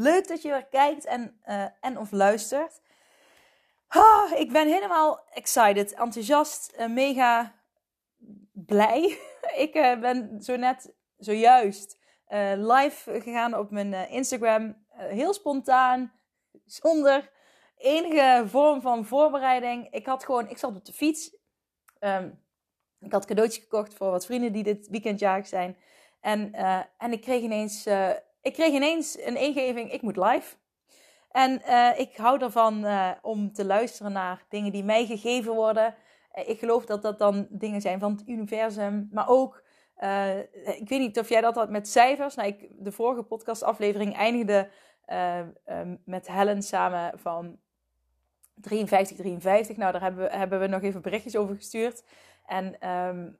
Leuk dat je weer kijkt en, uh, en of luistert. Ik ben helemaal excited, enthousiast, uh, mega blij. ik uh, ben zo net, zojuist live gegaan op mijn Instagram. heel spontaan, zonder enige vorm van voorbereiding. Ik had gewoon, ik zat op de fiets. Um, ik had cadeautjes gekocht voor wat vrienden die dit weekend jarig zijn. En, en ik kreeg ineens ik kreeg ineens een ingeving, ik moet live. En uh, ik hou ervan uh, om te luisteren naar dingen die mij gegeven worden. Uh, ik geloof dat dat dan dingen zijn van het universum. Maar ook, ik weet niet of jij dat had met cijfers. Nou, ik, de vorige podcastaflevering eindigde met Helen samen van 53, 53. Nou, daar hebben we, hebben we nog even berichtjes over gestuurd. En um,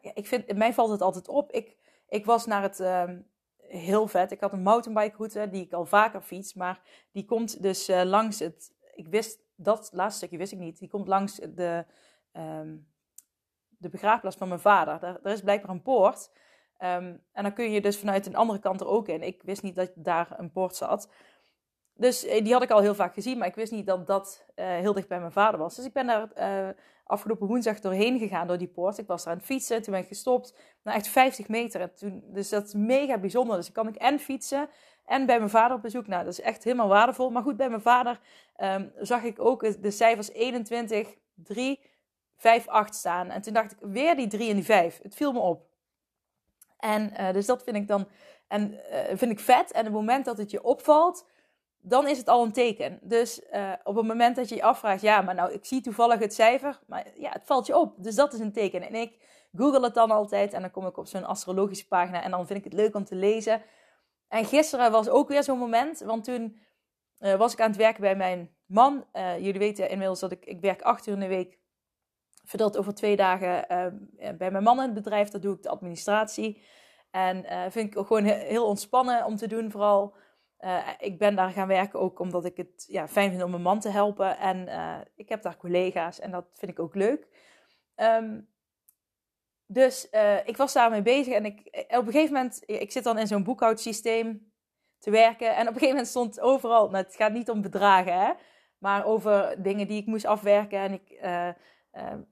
ja, ik vind, mij valt het altijd op. Ik, ik was naar het... Um, heel vet. Ik had een mountainbike route die ik al vaker fiets, maar die komt dus uh, langs het. Ik wist dat laatste stukje wist ik niet. Die komt langs de, um, de begraafplaats van mijn vader. Daar, daar is blijkbaar een poort. Um, en dan kun je dus vanuit een andere kant er ook in. Ik wist niet dat daar een poort zat. Dus eh, die had ik al heel vaak gezien, maar ik wist niet dat dat uh, heel dicht bij mijn vader was. Dus ik ben daar uh, afgelopen woensdag doorheen gegaan door die poort. Ik was daar aan het fietsen, toen ben ik gestopt. Nou, echt 50 meter. En toen, dus dat is mega bijzonder. Dus ik kan ik en fietsen en bij mijn vader op bezoek. Nou, dat is echt helemaal waardevol. Maar goed, bij mijn vader um, zag ik ook de cijfers 21, 3, 5, 8 staan. En toen dacht ik, weer die 3 en die 5. Het viel me op. En dus dat vind ik dan en, vind ik vet. En het moment dat het je opvalt dan is het al een teken. Dus uh, op het moment dat je je afvraagt, ja, maar nou, ik zie toevallig het cijfer, maar ja, het valt je op. Dus dat is een teken. En ik google het dan altijd en dan kom ik op zo'n astrologische pagina en dan vind ik het leuk om te lezen. En gisteren was ook weer zo'n moment, want toen uh, was ik aan het werken bij mijn man. Uh, jullie weten inmiddels dat ik, ik werk acht uur in de week, verdeeld over twee dagen bij mijn man in het bedrijf. Dat doe ik de administratie. En vind ik ook gewoon heel ontspannen om te doen, vooral... Uh, ik ben daar gaan werken ook omdat ik het ja, fijn vind om mijn man te helpen. En uh, ik heb daar collega's en dat vind ik ook leuk. Um, dus uh, ik was daarmee bezig en ik, op een gegeven moment, ik zit dan in zo'n boekhoudsysteem te werken. En op een gegeven moment stond overal, nou, het gaat niet om bedragen, hè, maar over dingen die ik moest afwerken en ik,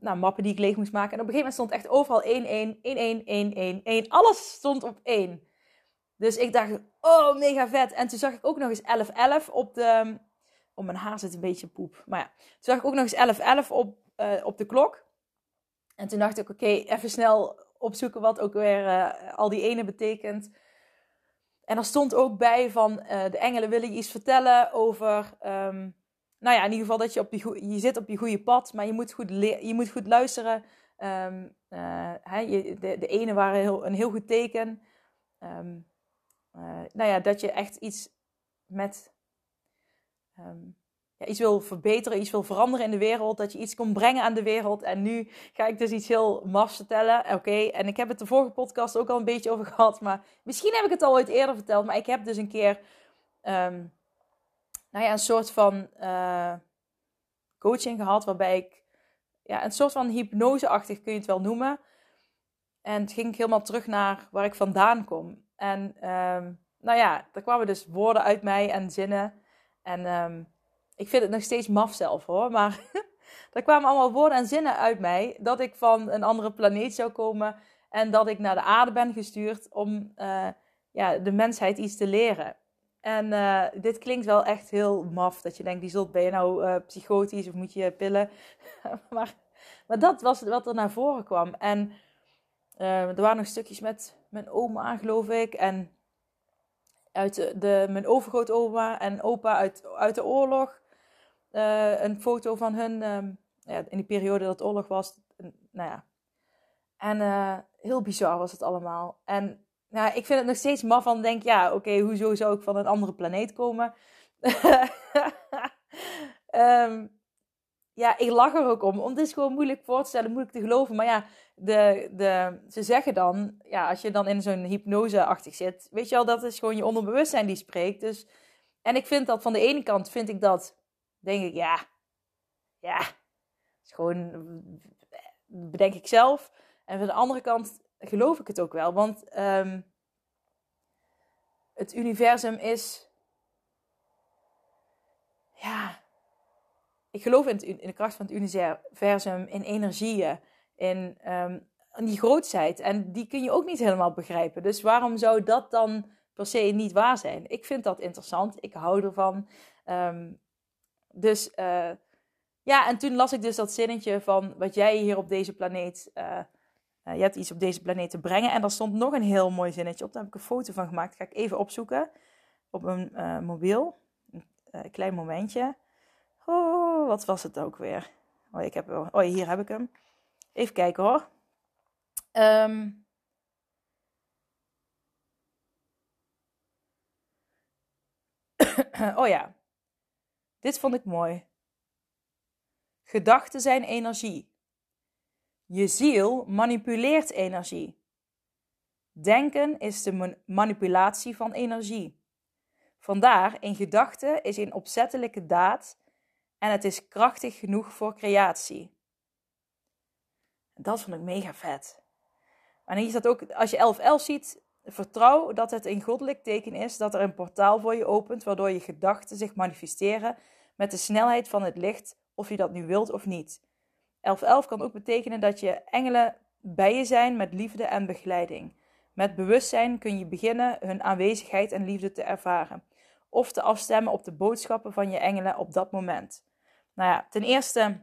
nou, mappen die ik leeg moest maken. En op een gegeven moment stond echt overal 1, 1, 1, 1, 1, 1, 1. Alles stond op 1. Dus ik dacht, oh, mega vet. En toen zag ik ook nog eens 11-11 op de... Oh, mijn haar zit een beetje poep. Maar ja, toen zag ik ook nog eens 11-11 op, uh, op de klok. En toen dacht ik, oké, even snel opzoeken wat ook weer uh, al die ene betekent. En er stond ook bij van, uh, de engelen willen je iets vertellen over... Um, nou ja, in ieder geval dat je op je, je zit op je goede pad, maar je moet goed, je moet goed luisteren. Um, je, de, de ene waren heel, een heel goed teken. Um, nou ja, dat je echt iets met um, ja, iets wil verbeteren, iets wil veranderen in de wereld, dat je iets kon brengen aan de wereld. En nu ga ik dus iets heel mafs vertellen. Oké, en ik heb het de vorige podcast ook al een beetje over gehad, maar misschien heb ik het al ooit eerder verteld. Maar ik heb dus een keer, um, nou ja, een soort van uh, coaching gehad waarbij ik, ja, een soort van hypnoseachtig kun je het wel noemen. En toen ging ik helemaal terug naar waar ik vandaan kom. En um, nou ja, er kwamen dus woorden uit mij en zinnen. En um, ik vind het nog steeds maf zelf hoor. Maar er kwamen allemaal woorden en zinnen uit mij. Dat ik van een andere planeet zou komen. En dat ik naar de aarde ben gestuurd om uh, ja, de mensheid iets te leren. En uh, dit klinkt wel echt heel maf. Dat je denkt, die zult, ben je nou uh, psychotisch of moet je pillen? maar, maar dat was wat er naar voren kwam. En er waren nog stukjes met mijn oma, geloof ik. En uit de, mijn overgrootoma en opa uit, uit de oorlog. eh, een foto van hun ehm, ja, in die periode dat oorlog was. Nou ja. En uh, heel bizar was het allemaal. En nou, ik vind het nog steeds maf van denk, ja, oké, hoezo zou ik van een andere planeet komen? um, ja, ik lach er ook om. Want het is gewoon moeilijk voor te stellen, moeilijk te geloven. Maar ja, de, de, ze zeggen dan, ja, als je dan in zo'n hypnose-achtig zit, weet je al, dat is gewoon je onderbewustzijn die spreekt. Dus, en ik vind dat van de ene kant, vind ik dat, denk ik, ja, ja, is gewoon, bedenk ik zelf. En van de andere kant geloof ik het ook wel. Want um, het universum is, ja, ik geloof in, in, de kracht van het universum, in energieën, in, um, in die grootheid. En die kun je ook niet helemaal begrijpen. Dus waarom zou dat dan per se niet waar zijn? Ik vind dat interessant. Ik hou ervan. Um, dus uh, ja, en toen las ik dus dat zinnetje van wat jij hier op deze planeet. Uh, uh, je hebt iets op deze planeet te brengen. En daar stond nog een heel mooi zinnetje op. Daar heb ik een foto van gemaakt. ga ik even opzoeken op mijn mobiel. Een klein momentje. Oh, wat was het ook weer? Oh, ik heb, oh hier heb ik hem. Even kijken hoor. Um, oh ja, dit vond ik mooi. Gedachten zijn energie. Je ziel manipuleert energie. Denken is de manipulatie van energie. Vandaar, een gedachte is een opzettelijke daad en het is krachtig genoeg voor creatie. Dat vond ik mega vet. En hier staat ook, als je 1111 ziet, vertrouw dat het een goddelijk teken is dat er een portaal voor je opent, waardoor je gedachten zich manifesteren met de snelheid van het licht, of je dat nu wilt of niet. 1111 kan ook betekenen dat je engelen bij je zijn met liefde en begeleiding. Met bewustzijn kun je beginnen hun aanwezigheid en liefde te ervaren of te afstemmen op de boodschappen van je engelen op dat moment. Nou ja, ten eerste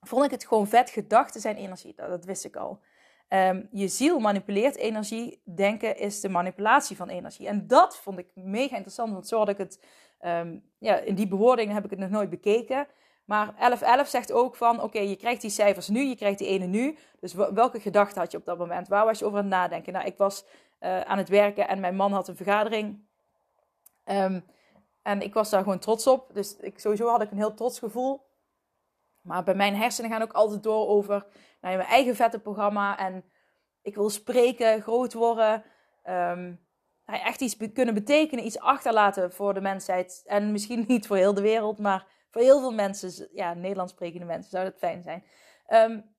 vond ik het gewoon vet. Gedachten zijn energie, dat, wist ik al. Ehm, je ziel manipuleert energie. Denken is de manipulatie van energie. En dat vond ik mega interessant, want zo had ik het, um, ja, in die bewoordingen heb ik het nog nooit bekeken. Maar 1111 zegt ook van, oké, je krijgt die cijfers nu, je krijgt die ene nu. Dus welke gedachte had je op dat moment? Waar was je over aan het nadenken? Nou, ik was uh, aan het werken en mijn man had een vergadering. Um, en ik was daar gewoon trots op. Dus ik, sowieso had ik een heel trots gevoel. Maar bij mijn hersenen gaan ook altijd door over mijn eigen vette programma. En ik wil spreken, groot worden. Um, nou, echt iets kunnen betekenen, iets achterlaten voor de mensheid. En misschien niet voor heel de wereld, maar voor heel veel mensen, ja, Nederlands sprekende mensen, zou dat fijn zijn. Um,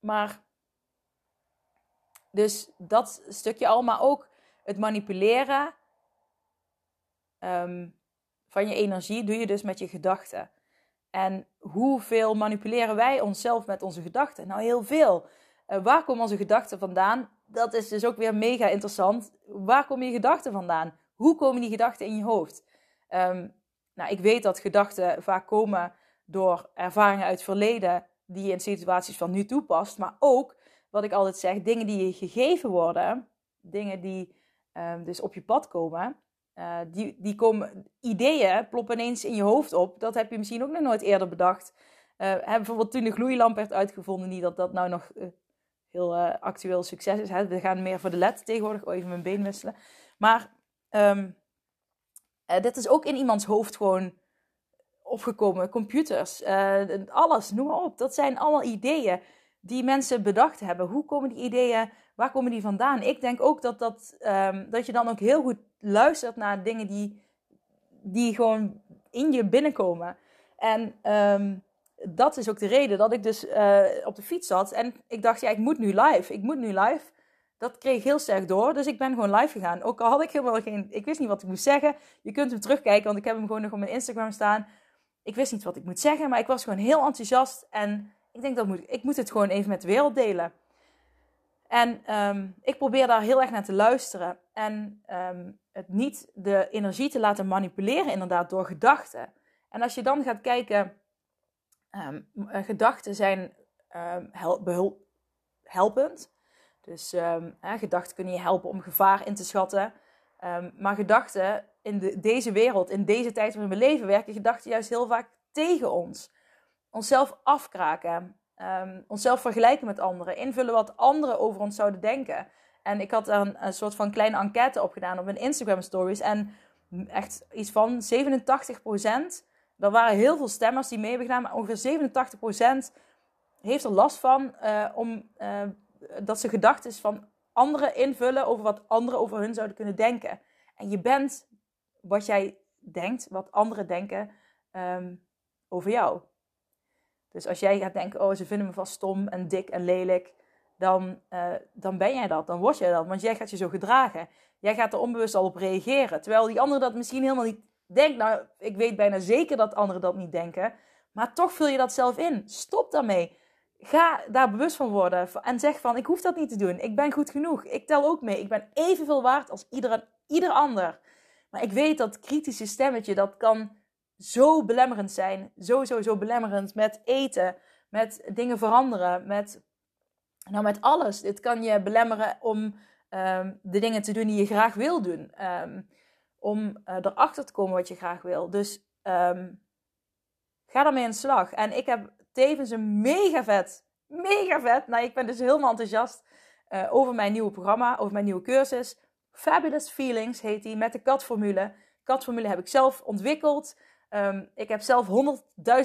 maar, dus dat stukje al, maar ook het manipuleren um, van je energie doe je dus met je gedachten. En hoeveel manipuleren wij onszelf met onze gedachten? Nou, heel veel. Uh, waar komen onze gedachten vandaan? Dat is dus ook weer mega interessant. Waar komen je gedachten vandaan? Hoe komen die gedachten in je hoofd? Um, nou, ik weet dat gedachten vaak komen door ervaringen uit het verleden die je in situaties van nu toepast. Maar ook, wat ik altijd zeg, dingen die je gegeven worden, dingen die um, dus op je pad komen, uh, die, die komen, ideeën ploppen ineens in je hoofd op. Dat heb je misschien ook nog nooit eerder bedacht. Uh, bijvoorbeeld toen de gloeilamp werd uitgevonden, niet dat dat nou nog uh, heel actueel succes is. Hè? We gaan meer voor de LED tegenwoordig. Oh, even mijn been wisselen. Maar um, dit is ook in iemands hoofd gewoon opgekomen. Computers, alles, noem maar op. Dat zijn allemaal ideeën die mensen bedacht hebben. Hoe komen die ideeën, waar komen die vandaan? Ik denk ook dat, dat, um, dat je dan ook heel goed luistert naar dingen die, die gewoon in je binnenkomen. En um, dat is ook de reden dat ik dus uh, op de fiets zat. En ik dacht, ja, ik moet nu live. Ik moet nu live. Dat kreeg heel sterk door. Dus ik ben gewoon live gegaan. Ook al had ik helemaal geen... Ik wist niet wat ik moest zeggen. Je kunt hem terugkijken, want ik heb hem gewoon nog op mijn Instagram staan. Ik wist niet wat ik moet zeggen, maar ik was gewoon heel enthousiast. En ik denk, dat moet, ik moet het gewoon even met de wereld delen. En um, ik probeer daar heel erg naar te luisteren. En um, het niet de energie te laten manipuleren, inderdaad, door gedachten. En als je dan gaat kijken, um, gedachten zijn hel helpend. Dus gedachten kunnen je helpen om gevaar in te schatten. maar gedachten in de, deze wereld, in deze tijd waarin we leven, werken gedachten juist heel vaak tegen ons. Onszelf afkraken, um, onszelf vergelijken met anderen, invullen wat anderen over ons zouden denken. En ik had een, soort van kleine enquête opgedaan op mijn Instagram stories. En echt iets van 87 procent. Er waren heel veel stemmers die mee hebben gedaan, maar ongeveer 87 procent heeft er last van uh, om uh, dat ze gedachten van anderen invullen over wat anderen over hun zouden kunnen denken. En je bent wat jij denkt, wat anderen denken um, over jou. Dus als jij gaat denken, oh, ze vinden me vast stom en dik en lelijk, dan, uh, dan ben jij dat, dan word jij dat. Want jij gaat je zo gedragen. Jij gaat er onbewust al op reageren. Terwijl die andere dat misschien helemaal niet denkt. Nou, ik weet bijna zeker dat anderen dat niet denken. Maar toch vul je dat zelf in. Stop daarmee. Ga daar bewust van worden. En zeg van, ik hoef dat niet te doen. Ik ben goed genoeg. Ik tel ook mee. Ik ben evenveel waard als ieder, ieder ander. Maar ik weet dat kritische stemmetje, dat kan zo belemmerend zijn. Zo, zo, zo belemmerend met eten, met dingen veranderen, met, nou, met alles. Dit kan je belemmeren om um, de dingen te doen die je graag wil doen. Um, om uh, erachter te komen wat je graag wil. Dus um, ga daarmee aan de slag. En ik heb tevens een mega vet, mega vet. Nou, ik ben dus helemaal enthousiast uh, over mijn nieuwe programma, over mijn nieuwe cursus. Fabulous Feelings heet die, met de katformule. Katformule heb ik zelf ontwikkeld. Um, ik heb zelf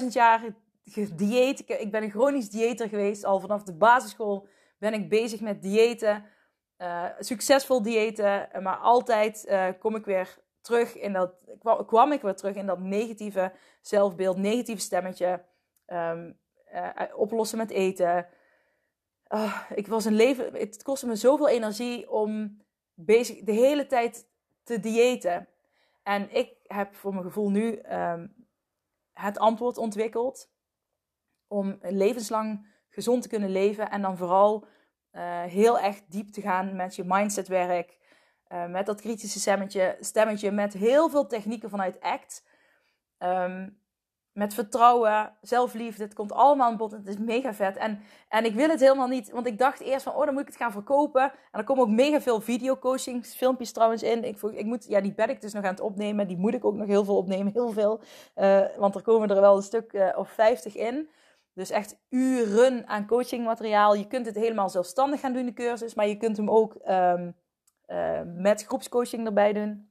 100.000 jaar gedieet. Ik, ben een chronisch dieeter geweest. Al vanaf de basisschool ben ik bezig met diëten. Uh, succesvol diëten. Maar altijd uh, kom ik weer terug in dat. Kwam, kwam, ik weer terug in dat negatieve zelfbeeld, negatieve stemmetje. Um, uh, oplossen met eten. Uh, ik was een leven. Het kostte me zoveel energie om bezig de hele tijd te diëten. En ik heb voor mijn gevoel nu um, het antwoord ontwikkeld om levenslang gezond te kunnen leven en dan vooral uh, heel erg diep te gaan met je mindsetwerk, uh, met dat kritische stemmetje, stemmetje, met heel veel technieken vanuit ACT. Um, met vertrouwen, zelfliefde. Het komt allemaal aan bod. Het is mega vet. En, en ik wil het helemaal niet. Want ik dacht eerst van, oh, dan moet ik het gaan verkopen. En er komen ook mega veel videocoachings, filmpjes trouwens in. Ik, ik moet, ja, die ben ik dus nog aan het opnemen. Die moet ik ook nog heel veel opnemen. Heel veel. Uh, want er komen er wel een stuk uh, of 50 in. Dus echt uren aan coachingmateriaal. Je kunt het helemaal zelfstandig gaan doen, de cursus. Maar je kunt hem ook um, uh, met groepscoaching erbij doen.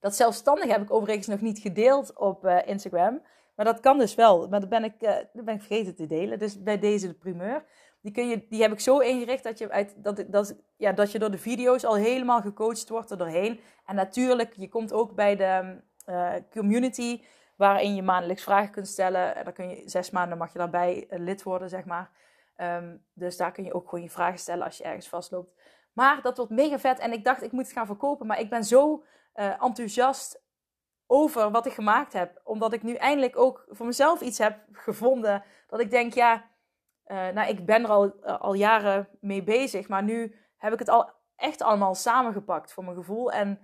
Dat zelfstandig heb ik overigens nog niet gedeeld op uh, Instagram. Maar dat kan dus wel. Maar dat ben, ik, uh, dat ben ik vergeten te delen. Dus bij deze de primeur. Die, kun je, die heb ik zo ingericht dat je, uit, dat, dat, ja, dat je door de video's al helemaal gecoacht wordt er doorheen. En natuurlijk, je komt ook bij de uh, community waarin je maandelijks vragen kunt stellen. En dan kun je zes maanden mag je daarbij lid worden, zeg maar. Um, dus daar kun je ook gewoon je vragen stellen als je ergens vastloopt. Maar dat wordt mega vet. En ik dacht, ik moet het gaan verkopen. Maar ik ben zo uh, enthousiast over wat ik gemaakt heb. Omdat ik nu eindelijk ook voor mezelf iets heb gevonden. Dat ik denk, ja, uh, nou, ik ben er al, uh, al jaren mee bezig. Maar nu heb ik het al echt allemaal samengepakt voor mijn gevoel. En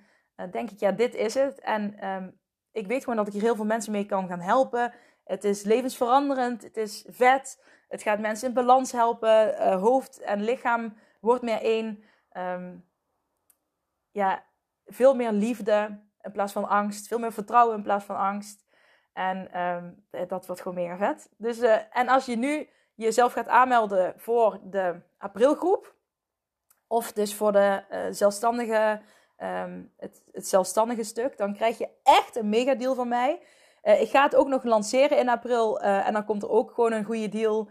denk ik, ja, dit is het. En um, ik weet gewoon dat ik hier heel veel mensen mee kan gaan helpen. Het is levensveranderend. Het is vet. Het gaat mensen in balans helpen. hoofd en lichaam wordt meer één. Um, ja, veel meer liefde in plaats van angst. Veel meer vertrouwen in plaats van angst. En um, dat wordt gewoon mega vet. Dus, uh, en als je nu jezelf gaat aanmelden voor de aprilgroep. Of dus voor de uh, zelfstandige, um, het, het, zelfstandige stuk. Dan krijg je echt een mega deal van mij. Ik ga het ook nog lanceren in april. en dan komt er ook gewoon een goede deal.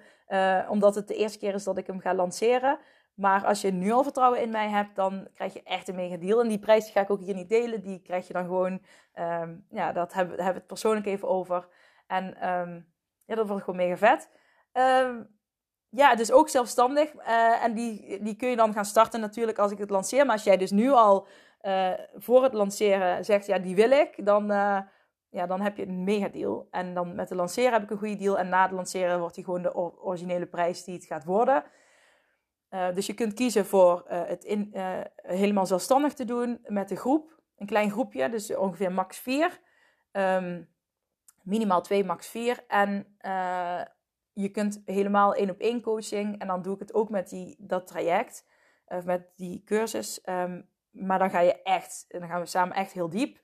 omdat het de eerste keer is dat ik hem ga lanceren. Maar als je nu al vertrouwen in mij hebt, dan krijg je echt een mega deal. En die prijs ga ik ook hier niet delen. Die krijg je dan gewoon, um, ja, dat hebben, we het persoonlijk even over. En um, ja, dat wordt gewoon mega vet. Um, ja, dus ook zelfstandig. Uh, en die, die kun je dan gaan starten natuurlijk als ik het lanceer. Maar als jij dus nu al uh, voor het lanceren zegt, ja, die wil ik, dan, uh, ja, dan heb je een mega deal. En dan met de lanceren heb ik een goede deal. En na het lanceren wordt die gewoon de originele prijs die het gaat worden. Uh, dus je kunt kiezen voor uh, het in, uh, helemaal zelfstandig te doen met de groep. Een klein groepje, dus ongeveer max 4. Um, minimaal 2, max 4. En je kunt helemaal één op één coaching. En dan doe ik het ook met die, dat traject. Of met die cursus. Um, maar dan ga je echt, en dan gaan we samen echt heel diep.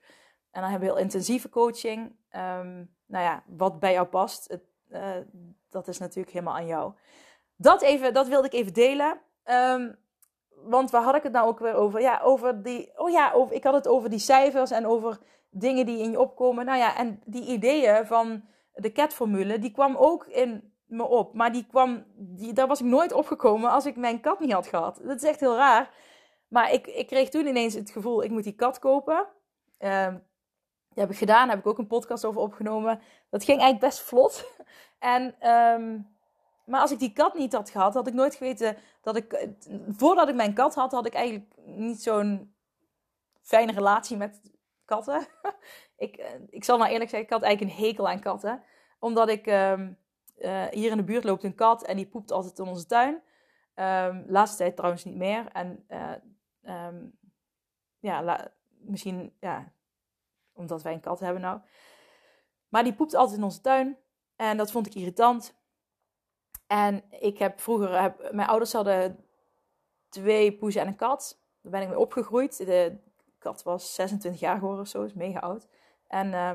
En dan hebben we heel intensieve coaching. Um, nou ja, wat bij jou past, het, dat is natuurlijk helemaal aan jou. Dat, even, dat wilde ik even delen. Um, want waar had ik het nou ook weer over? Ja, over die. Oh ja, over, ik had het over die cijfers en over dingen die in je opkomen. Nou ja, en die ideeën van de CAT-formule, die kwam ook in me op. Maar die kwam, die, daar was ik nooit opgekomen als ik mijn kat niet had gehad. Dat is echt heel raar. Maar ik, ik kreeg toen ineens het gevoel, ik moet die kat kopen. Uh, dat heb ik gedaan, daar heb ik ook een podcast over opgenomen. Dat ging eigenlijk best vlot. En, um, maar als ik die kat niet had gehad, had ik nooit geweten dat ik... Voordat ik mijn kat had, had ik eigenlijk niet zo'n fijne relatie met katten. ik, eh, ik zal nou eerlijk zeggen, ik had eigenlijk een hekel aan katten. Omdat ik... Um, uh, hier in de buurt loopt een kat en die poept altijd in onze tuin. Um, laatste tijd trouwens niet meer. En uh, um, ja, misschien ja, omdat wij een kat hebben nou. Maar die poept altijd in onze tuin. En dat vond ik irritant. En ik heb vroeger, heb, mijn ouders hadden twee poezen en een kat. Daar ben ik mee opgegroeid. De kat was 26 jaar geworden of zo, is mega oud. En uh,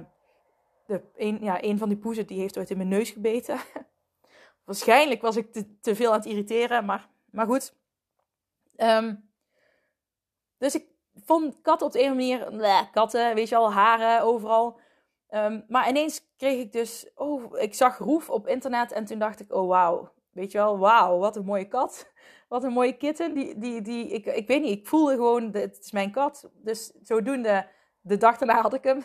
de, een, ja, een van die poezen die heeft ooit in mijn neus gebeten. Waarschijnlijk was ik te, veel aan het irriteren, maar, maar goed. Um, dus ik vond katten op de een of andere manier, katten, weet je al, haren overal. Um, maar ineens kreeg ik dus, oh, ik zag Roef op internet en toen dacht ik, oh wauw, weet je wel, wauw, wat een mooie kat. Wat een mooie kitten. Die, die, die, ik, ik weet niet, ik voelde gewoon, het is mijn kat. Dus zodoende, de dag daarna had ik hem.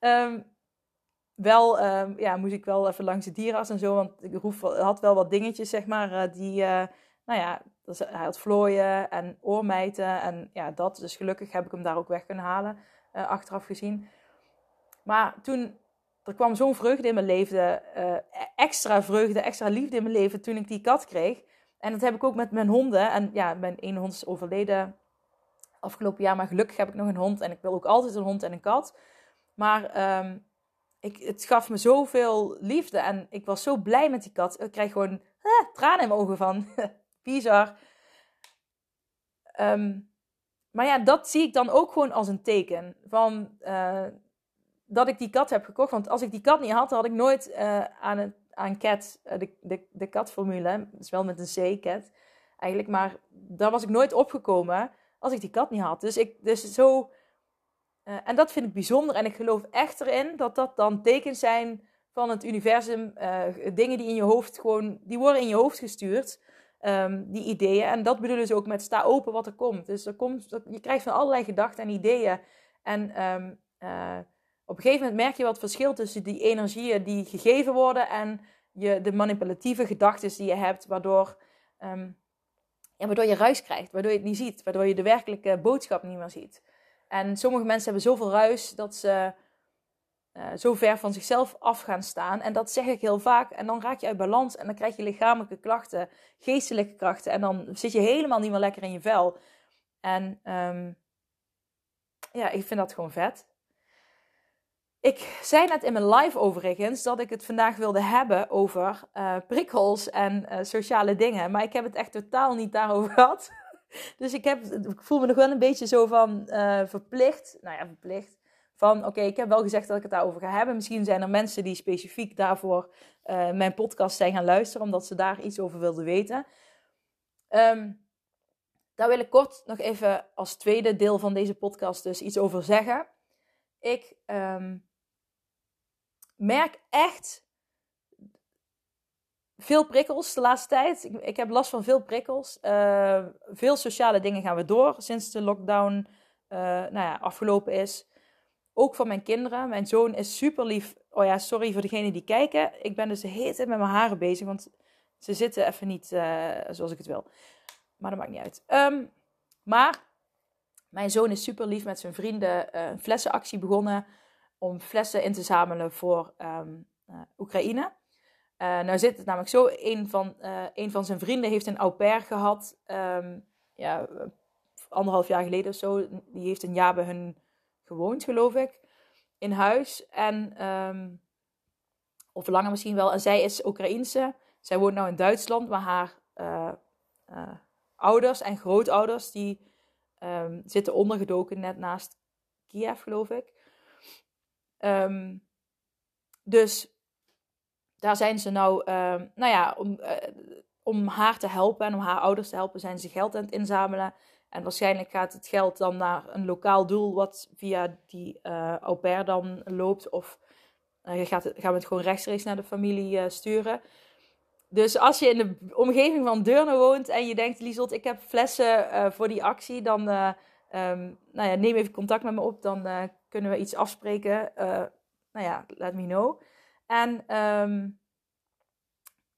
um, wel, um, ja, moest ik wel even langs de dierenarts en zo, want Roef had wel wat dingetjes, zeg maar, uh, die, uh, nou ja, hij had vlooien en oormijten en ja, dat. Dus gelukkig heb ik hem daar ook weg kunnen halen, uh, achteraf gezien. Maar toen, er kwam zo'n vreugde in mijn leven, uh, extra vreugde, extra liefde in mijn leven toen ik die kat kreeg. En dat heb ik ook met mijn honden. En ja, mijn ene hond is overleden afgelopen jaar, maar gelukkig heb ik nog een hond. En ik wil ook altijd een hond en een kat. Maar um, ik, het gaf me zoveel liefde en ik was zo blij met die kat. Ik krijg gewoon eh, tranen in mijn ogen van. Bizar. Um, maar ja, dat zie ik dan ook gewoon als een teken van uh, dat ik die kat heb gekocht. Want als ik die kat niet had, had ik nooit uh, aan, het, aan Cat, uh, de, de, de katformule, is wel met een C, Cat, eigenlijk, maar daar was ik nooit opgekomen als ik die kat niet had. Dus, ik, dus zo, en dat vind ik bijzonder en ik geloof echt erin dat dat dan tekens zijn van het universum, dingen die in je hoofd gewoon, die worden in je hoofd gestuurd. Um, die ideeën. En dat bedoelen ze ook met sta open wat er komt. Dus er komt, je krijgt van allerlei gedachten en ideeën. En uh, op een gegeven moment merk je wat verschil tussen die energieën die gegeven worden en je, de manipulatieve gedachten die je hebt, waardoor, ja, waardoor je ruis krijgt, waardoor je het niet ziet, waardoor je de werkelijke boodschap niet meer ziet. En sommige mensen hebben zoveel ruis dat ze uh, zo ver van zichzelf af gaan staan. En dat zeg ik heel vaak. En dan raak je uit balans en dan krijg je lichamelijke klachten, geestelijke krachten. En dan zit je helemaal niet meer lekker in je vel. En um, ja, ik vind dat gewoon vet. Ik zei net in mijn live overigens dat ik het vandaag wilde hebben over uh, prikkels en uh, sociale dingen. Maar ik heb het echt totaal niet daarover gehad. dus ik, heb, ik voel me nog wel een beetje zo van verplicht. Nou ja, verplicht van oké, ik heb wel gezegd dat ik het daarover ga hebben. Misschien zijn er mensen die specifiek daarvoor mijn podcast zijn gaan luisteren, omdat ze daar iets over wilden weten. Um, daar wil ik kort nog even als tweede deel van deze podcast dus iets over zeggen. Ik um, merk echt veel prikkels de laatste tijd. Ik, ik heb last van veel prikkels. Uh, veel sociale dingen gaan we door sinds de lockdown uh, nou ja, afgelopen is. Ook van mijn kinderen. Mijn zoon is super lief. Oh ja, sorry voor degenen die kijken. Ik ben dus de hele tijd met mijn haren bezig, want ze zitten even niet uh, zoals ik het wil. Maar dat maakt niet uit. Um, maar mijn zoon is super lief met zijn vrienden een flessenactie begonnen om flessen in te zamelen voor um, uh, Oekraïne. nou zit het namelijk zo, een van, een van zijn vrienden heeft een au pair gehad, um, ja, anderhalf jaar geleden of zo. Die heeft een jaar bij hun gewoond, geloof ik, in huis. En, um, of langer misschien wel. En zij is Oekraïense. Zij woont nou in Duitsland, maar haar uh, uh, ouders en grootouders die zitten ondergedoken net naast Kiev, geloof ik. Ehm, dus daar zijn ze nou, ehm, nou ja, om, eh, om haar te helpen en om haar ouders te helpen, zijn ze geld aan het inzamelen. En waarschijnlijk gaat het geld dan naar een lokaal doel, wat via die uh, au pair dan loopt. Of uh, gaat gaan we het gewoon rechtstreeks naar de familie sturen. Dus als je in de omgeving van Deurne woont en je denkt, Liesot, ik heb flessen voor die actie, dan um, nou ja, neem even contact met me op. Dan kunnen we iets afspreken. nou ja, let me know. En um,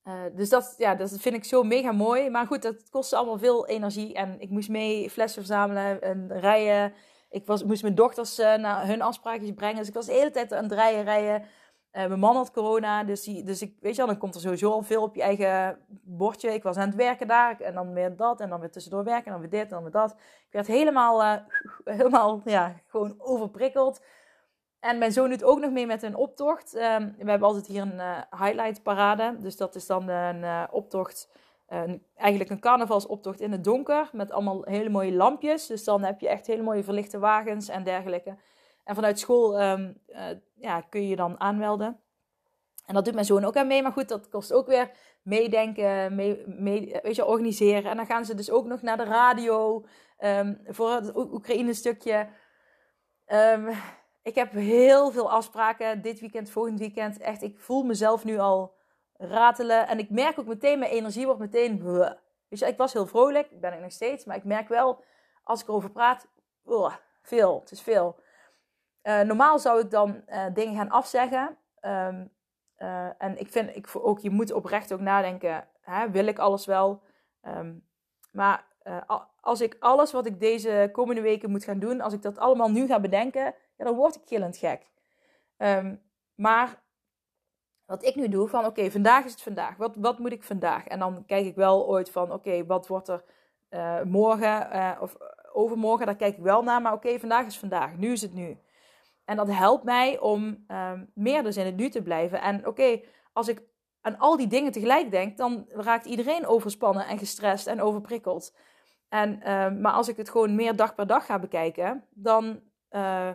uh, dus dat, ja, dat vind ik zo mega mooi. Maar goed, dat kostte allemaal veel energie. En ik moest mee flessen verzamelen en rijden. Ik was, moest mijn dochters uh, naar hun afspraakjes brengen. Dus ik was de hele tijd aan het rijden, rijden. Uh, mijn man had corona, dus, die, dus ik, weet je wel, dan komt er sowieso al veel op je eigen bordje. Ik was aan het werken daar en dan weer dat en dan weer tussendoor werken en dan weer dit en dan weer dat. Ik werd helemaal, helemaal ja, gewoon overprikkeld. En mijn zoon doet ook nog mee met een optocht. Ehm, we hebben altijd hier een uh, highlight parade. Dus dat is dan een optocht, eigenlijk een carnavalsoptocht in het donker. Met allemaal hele mooie lampjes. Dus dan heb je echt hele mooie verlichte wagens en dergelijke. En vanuit school ehm, eh, ja, kun je dan aanmelden. En dat doet mijn zoon ook aan mee. Maar goed, dat kost ook weer meedenken, mee, weet je, organiseren. En dan gaan ze dus ook nog naar de radio um, voor het Oekraïne stukje. Um, ik heb heel veel afspraken dit weekend, volgend weekend. Echt, ik voel mezelf nu al ratelen. En ik merk ook meteen, mijn energie wordt meteen... Dus ik was heel vrolijk, ben ik nog steeds. Maar ik merk wel, als ik erover praat, veel. Het is veel. Uh, normaal zou ik dan uh, dingen gaan afzeggen. Um, uh, en ik vind ik, ook, je moet oprecht ook nadenken, hè, wil ik alles wel? Um, maar als ik alles wat ik deze komende weken moet gaan doen, als ik dat allemaal nu ga bedenken, ja, dan word ik gillend gek. Um, maar wat ik nu doe, van oké, vandaag is het vandaag. Wat, wat moet ik vandaag? En dan kijk ik wel ooit van oké, wat wordt er morgen of overmorgen? Daar kijk ik wel naar. Maar oké, vandaag is vandaag. Nu is het nu. En dat helpt mij om um, meer dus in het nu te blijven. En oké, als ik aan al die dingen tegelijk denk, dan raakt iedereen overspannen en gestrest en overprikkeld. En, uh, maar als ik het gewoon meer dag per dag ga bekijken, dan uh,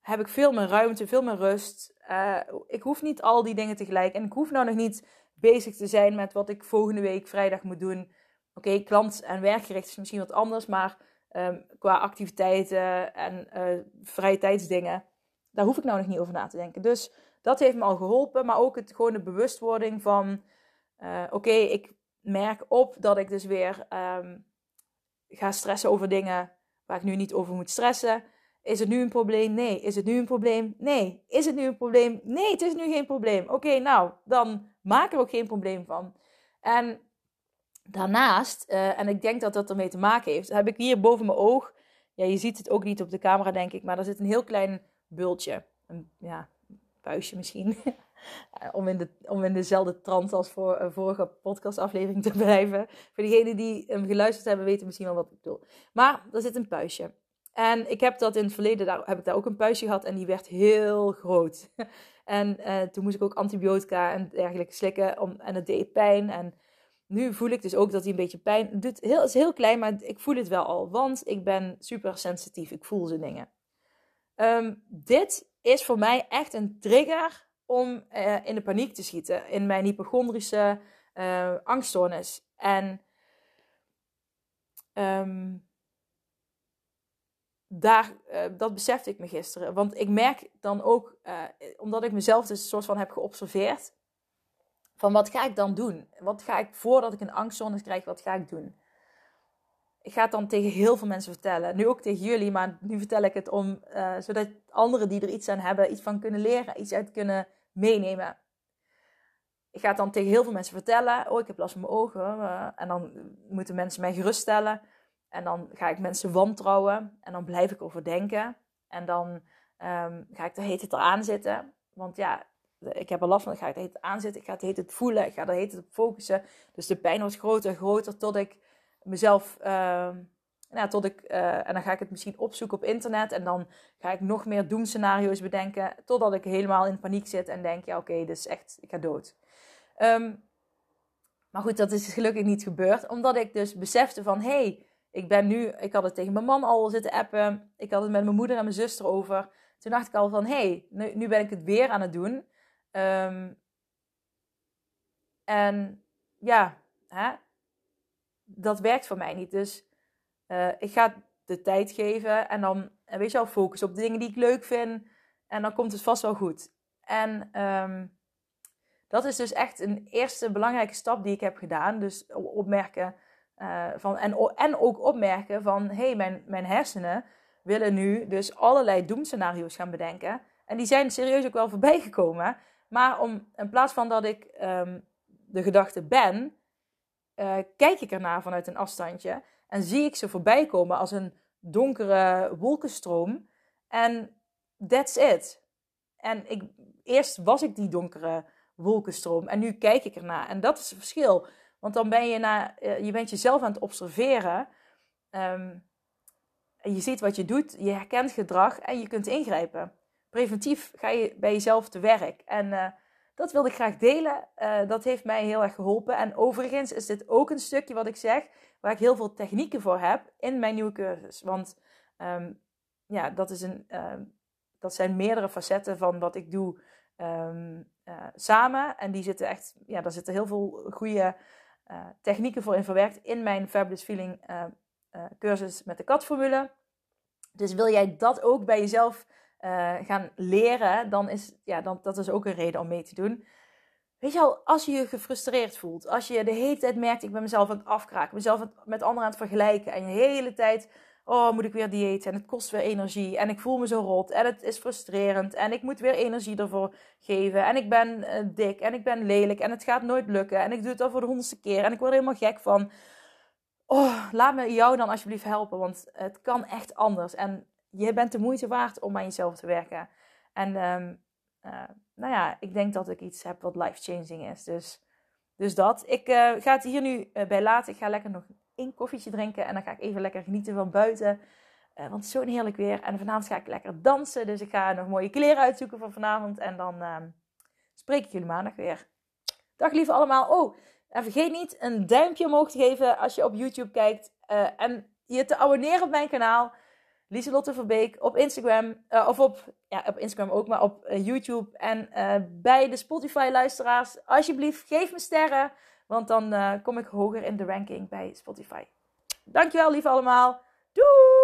heb ik veel meer ruimte, veel meer rust. Uh, ik hoef niet al die dingen tegelijk. En ik hoef nou nog niet bezig te zijn met wat ik volgende week vrijdag moet doen. Oké, klant- en werkgericht is misschien wat anders, maar um, qua activiteiten en uh, vrije tijdsdingen, daar hoef ik nou nog niet over na te denken. Dus dat heeft me al geholpen, maar ook het, gewoon de bewustwording van, uh, oké, ik merk op dat ik dus weer um, ga stressen over dingen waar ik nu niet over moet stressen. Is het nu een probleem? Nee. Is het nu een probleem? Nee. Is het nu een probleem? Nee, het is nu geen probleem. Oké, nou, dan maak er ook geen probleem van. En daarnaast, uh, en ik denk dat dat ermee te maken heeft, heb ik hier boven mijn oog, ja, je ziet het ook niet op de camera, denk ik, maar er zit een heel klein bultje. Een ja, puistje misschien. om, in de, om in dezelfde trant als voor een vorige podcastaflevering te blijven. Voor diegenen die hem geluisterd hebben, weten misschien wel wat ik bedoel. Maar er zit een puistje. En ik heb dat in het verleden, daar heb ik daar ook een puistje gehad en die werd heel groot. en uh, toen moest ik ook antibiotica en dergelijke slikken om, en het deed pijn. En nu voel ik dus ook dat hij een beetje pijn doet. Het is heel klein, maar ik voel het wel al, want ik ben super sensitief. Ik voel ze dingen. Um, dit is voor mij echt een trigger om uh, in de paniek te schieten. In mijn hypochondrische uh, angststoornis. En um, daar, uh, dat besefte ik me gisteren. Want ik merk dan ook, omdat ik mezelf dus een soort van heb geobserveerd, van wat ga ik dan doen? Wat ga ik, voordat ik een angstzone krijg, wat ga ik doen? Ik ga het dan tegen heel veel mensen vertellen. Nu ook tegen jullie, maar nu vertel ik het om, uh, zodat anderen die er iets aan hebben, iets van kunnen leren, iets uit kunnen meenemen. Ik ga het dan tegen heel veel mensen vertellen. Oh, ik heb last van mijn ogen. en dan moeten mensen mij geruststellen. En dan ga ik mensen wantrouwen. En dan blijf ik over denken. En dan um, ga ik de heet het eraan zitten. Want ja, ik heb er last van. Ik ga het heet aanzitten. Ik ga het heet het voelen. Ik ga er heet het op focussen. Dus de pijn wordt groter en groter. Tot ik mezelf... Uh, nou, tot ik, uh, en dan ga ik het misschien opzoeken op internet. En dan ga ik nog meer doemscenario's bedenken. Totdat ik helemaal in paniek zit. En denk, ja oké, is echt... Ik ga dood. Um, maar goed, dat is gelukkig niet gebeurd. Omdat ik dus besefte van... Hey, ik ben nu, ik had het tegen mijn man al zitten appen. Ik had het met mijn moeder en mijn zuster over. toen dacht ik al van, hé, hey, nu, nu ben ik het weer aan het doen. Ehm, en ja, hè, dat werkt voor mij niet. Dus uh, ik ga de tijd geven en dan, weet je wel, focus op de dingen die ik leuk vind. En dan komt het vast wel goed. En um, dat is dus echt een eerste belangrijke stap die ik heb gedaan. Dus opmerken uh, van, en, en ook opmerken van, hé, hey, mijn, mijn hersenen willen nu dus allerlei doemscenario's gaan bedenken. En die zijn serieus ook wel voorbij gekomen. Maar om, in plaats van dat ik um, de gedachte ben, uh, kijk ik ernaar vanuit een afstandje. En zie ik ze voorbij komen als een donkere wolkenstroom. En that's it. En ik, eerst was ik die donkere wolkenstroom. En nu kijk ik ernaar. En dat is het verschil. Want dan ben je, na, eh, je bent jezelf aan het observeren. En je ziet wat je doet, je herkent gedrag en je kunt ingrijpen. Preventief ga je bij jezelf te werk. En uh, dat wilde ik graag delen. Uh, dat heeft mij heel erg geholpen. En overigens is dit ook een stukje wat ik zeg, waar ik heel veel technieken voor heb in mijn nieuwe cursus. Want um, ja, dat, is een, uh, dat zijn meerdere facetten van wat ik doe um, samen. En die zitten echt, ja, daar zitten heel veel goede technieken voor in verwerkt in mijn Fabulous Feeling cursus met de katformule. Dus wil jij dat ook bij jezelf uh, gaan leren, dan is ja, dan, dat is ook een reden om mee te doen. Weet je al, als je je gefrustreerd voelt, als je de hele tijd merkt, ik ben mezelf aan het afkraken, mezelf met anderen aan het vergelijken en je hele tijd, oh moet ik weer dieet en het kost weer energie en ik voel me zo rot en het is frustrerend en ik moet weer energie ervoor geven en ik ben uh, dik en ik ben lelijk en het gaat nooit lukken en ik doe het al voor de honderdste keer en ik word helemaal gek van oh, laat me jou dan alsjeblieft helpen, want het kan echt anders. En je bent de moeite waard om aan jezelf te werken. En um, uh, nou ja, ik denk dat ik iets heb wat life-changing is. Dus, dus dat. Ik uh, ga het hier nu uh, bij laten. Ik ga lekker nog één koffietje drinken en dan ga ik even lekker genieten van buiten. want het is zo'n heerlijk weer. En vanavond ga ik lekker dansen. Dus ik ga nog mooie kleren uitzoeken voor vanavond. En dan ehm, spreek ik jullie maandag weer. Dag lieve allemaal. Oh, en vergeet niet een duimpje omhoog te geven als je op YouTube kijkt. En je te abonneren op mijn kanaal. Lieselotte Verbeek op Instagram. Uh, of op, ja, op Instagram ook, maar op uh, YouTube. En bij de Spotify-luisteraars, alsjeblieft, geef me sterren. Want dan kom ik hoger in de ranking bij Spotify. Dankjewel, lief allemaal. Doeg!